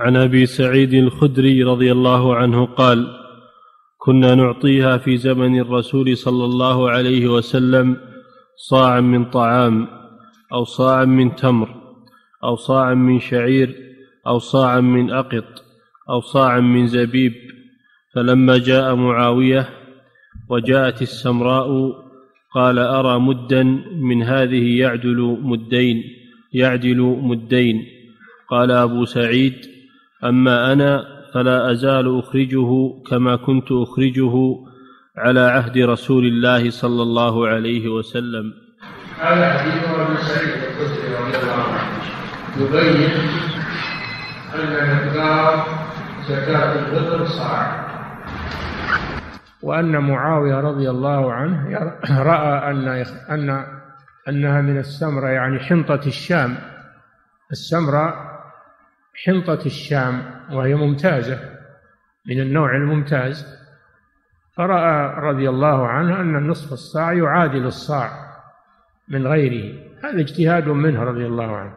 عن أبي سعيد الخدري رضي الله عنه قال كنا نعطيها في زمن الرسول صلى الله عليه وسلم صاعا من طعام أو صاعا من تمر أو صاعا من شعير أو صاعا من أقط أو صاعا من زبيب. فلما جاء معاوية وجاءت السمراء قال أرى مدا من هذه يعدل مدين يعدل مدين. قال أبو سعيد أما أنا فلا أزال أخرجه كما كنت أخرجه على عهد رسول الله صلى الله عليه وسلم. هذا حديث ابو سعيد الخدري رضي الله عنه. يبين أن مقدار زكاة الفطر صاع. وأن معاوية رضي الله عنه رأى أن أن أنها من السمرة يعني حنطة الشام. السمرة حنطة الشام وهي ممتازة من النوع الممتاز. فرأى رضي الله عنه أن نصف الصاع يعادل الصاع من غيره. هذا اجتهاد منه رضي الله عنه.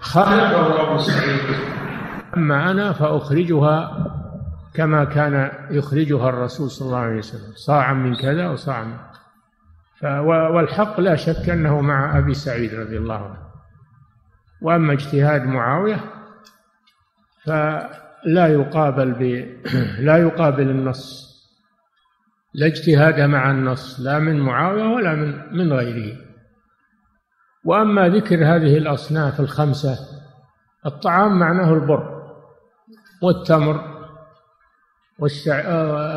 خالفه أبو سعيد أما أنا فأخرجها كما كان يخرجها الرسول صلى الله عليه وسلم صاعا من كذا وصاعا من والحق لا شك أنه مع أبي سعيد رضي الله عنه. وأما اجتهاد معاوية فلا يقابل ب لا يقابل النص. لا اجتهاد مع النص لا من معاوية ولا من من غيره. وأما ذكر هذه الأصناف الخمسة الطعام معناه البر والتمر والشع...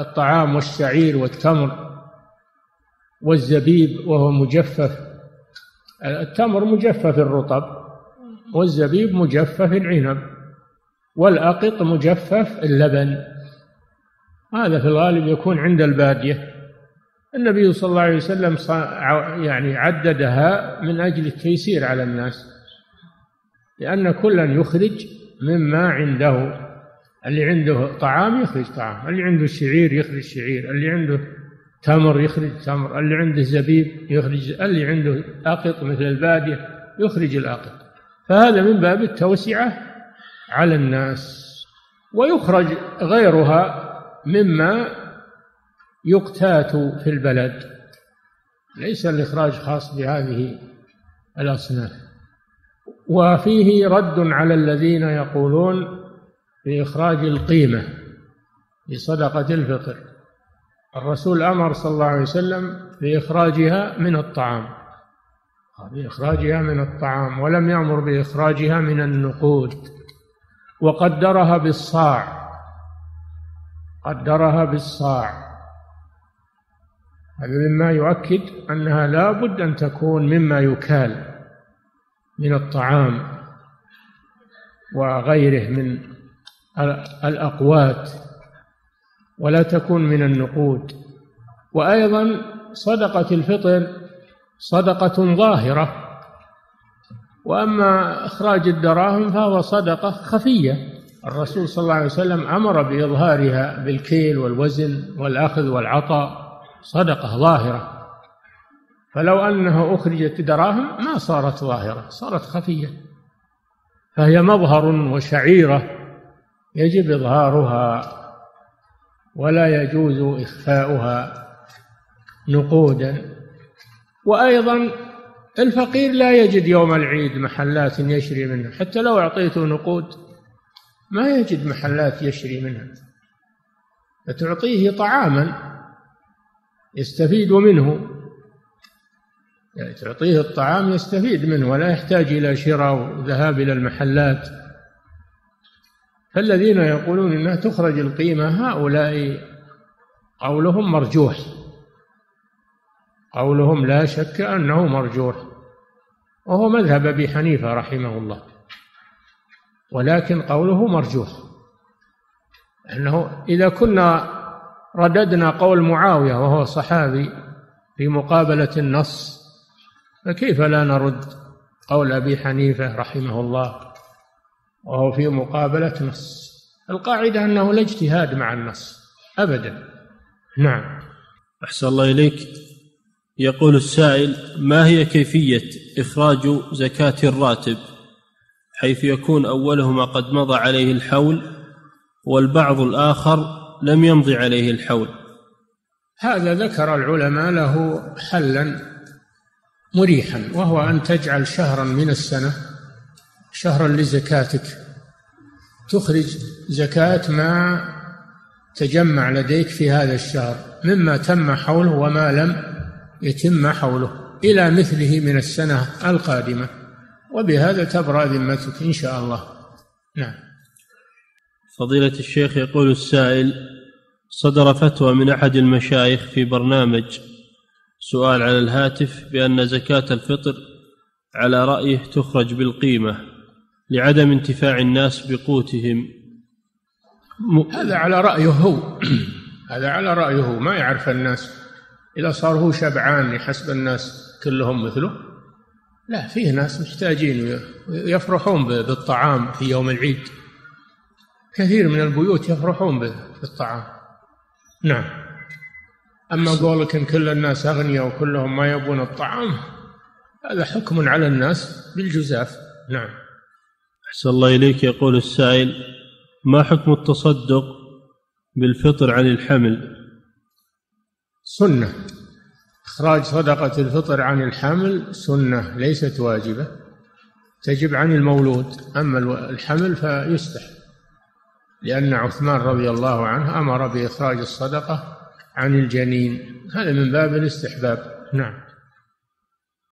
الطعام والشعير والتمر والزبيب وهو مجفف. التمر مجفف الرطب والزبيب مجفف العنب. والأقط مجفف اللبن. هذا في الغالب يكون عند البادية. النبي صلى الله عليه وسلم يعني عددها من أجل التيسير على الناس لأن كلا يخرج مما عنده. اللي عنده طعام يخرج طعام اللي عنده شعير يخرج شعير اللي عنده تمر يخرج تمر اللي عنده زبيب يخرج اللي عنده أقط مثل البادية يخرج الأقط. فهذا من باب التوسعة على الناس ويخرج غيرها مما يقتات في البلد. ليس الإخراج خاص بهذه الأصناف. وفيه رد على الذين يقولون بإخراج القيمة بصدقة الفطر. الرسول أمر صلى الله عليه وسلم بإخراجها من الطعام. بإخراجها من الطعام ولم يأمر بإخراجها من النقود. وقدرها بالصاع. قدرها بالصاع. هذا مما يؤكد أنها لا بد أن تكون مما يكال من الطعام وغيره من الأقوات ولا تكون من النقود. وأيضا صدقة الفطر صدقة ظاهرة. وأما إخراج الدراهم فهو صدقة خفية. الرسول صلى الله عليه وسلم أمر بإظهارها بالكيل والوزن والأخذ والعطاء. صدقة ظاهرة. فلو أنه أخرجت دراهم ما صارت ظاهرة صارت خفية. فهي مظهر وشعيرة. يجب إظهارها ولا يجوز إخفاؤها نقودا. وأيضا الفقير لا يجد يوم العيد محلات يشري منها. حتى لو أعطيته نقود ما يجد محلات يشري منها. فتعطيه طعاما يستفيد منه. يعني تعطيه الطعام يستفيد منه ولا يحتاج إلى شراء وذهاب إلى المحلات. فالذين يقولون إنها تخرج القيمة هؤلاء قولهم مرجوح. قولهم لا شك أنه مرجوح. وهو مذهب أبي حنيفة رحمه الله. ولكن قوله مرجوح. انه إذا كنا رددنا قول معاوية وهو صحابي في مقابلة النص فكيف لا نرد قول أبي حنيفة رحمه الله وهو في مقابلة نص القاعدة أنه لا اجتهاد مع النص أبدا. نعم. أحسن الله إليك. يقول السائل ما هي كيفية إخراج زكاة الراتب حيث يكون أولهما قد مضى عليه الحول والبعض الآخر لم يمض عليه الحول؟ هذا ذكر العلماء له حلا مريحا وهو أن تجعل شهرا من السنة شهرا لزكاتك تخرج زكاة ما تجمع لديك في هذا الشهر مما تم حوله وما لم يتم حوله إلى مثله من السنة القادمة. وبهذا تبرأ ذمتك إن شاء الله. نعم. فضيلة الشيخ يقول السائل صدر فتوى من أحد المشايخ في برنامج سؤال على الهاتف بأن زكاة الفطر على رأيه تخرج بالقيمة لعدم انتفاع الناس بقوتهم. هذا على رأيه هو. هذا على رأيه هو. ما يعرف الناس. إذا صار هو شبعان يحسب الناس كلهم مثله لا فيه ناس محتاجين يفرحون بالطعام في يوم العيد. كثير من البيوت يفرحون بالطعام. نعم. أما قولك إن كل الناس أغنياء وكلهم ما يبون الطعام هذا حكم على الناس بالجزاف. نعم. أحسن الله إليك يقول السائل ما حكم التصدق بالفطر عن الحمل؟ سنة. إخراج صدقة الفطر عن الحمل سنة ليست واجبة. تجب عن المولود أما الحمل فيستحب. لأن عثمان رضي الله عنه أمر بإخراج الصدقة عن الجنين. هذا من باب الاستحباب. نعم.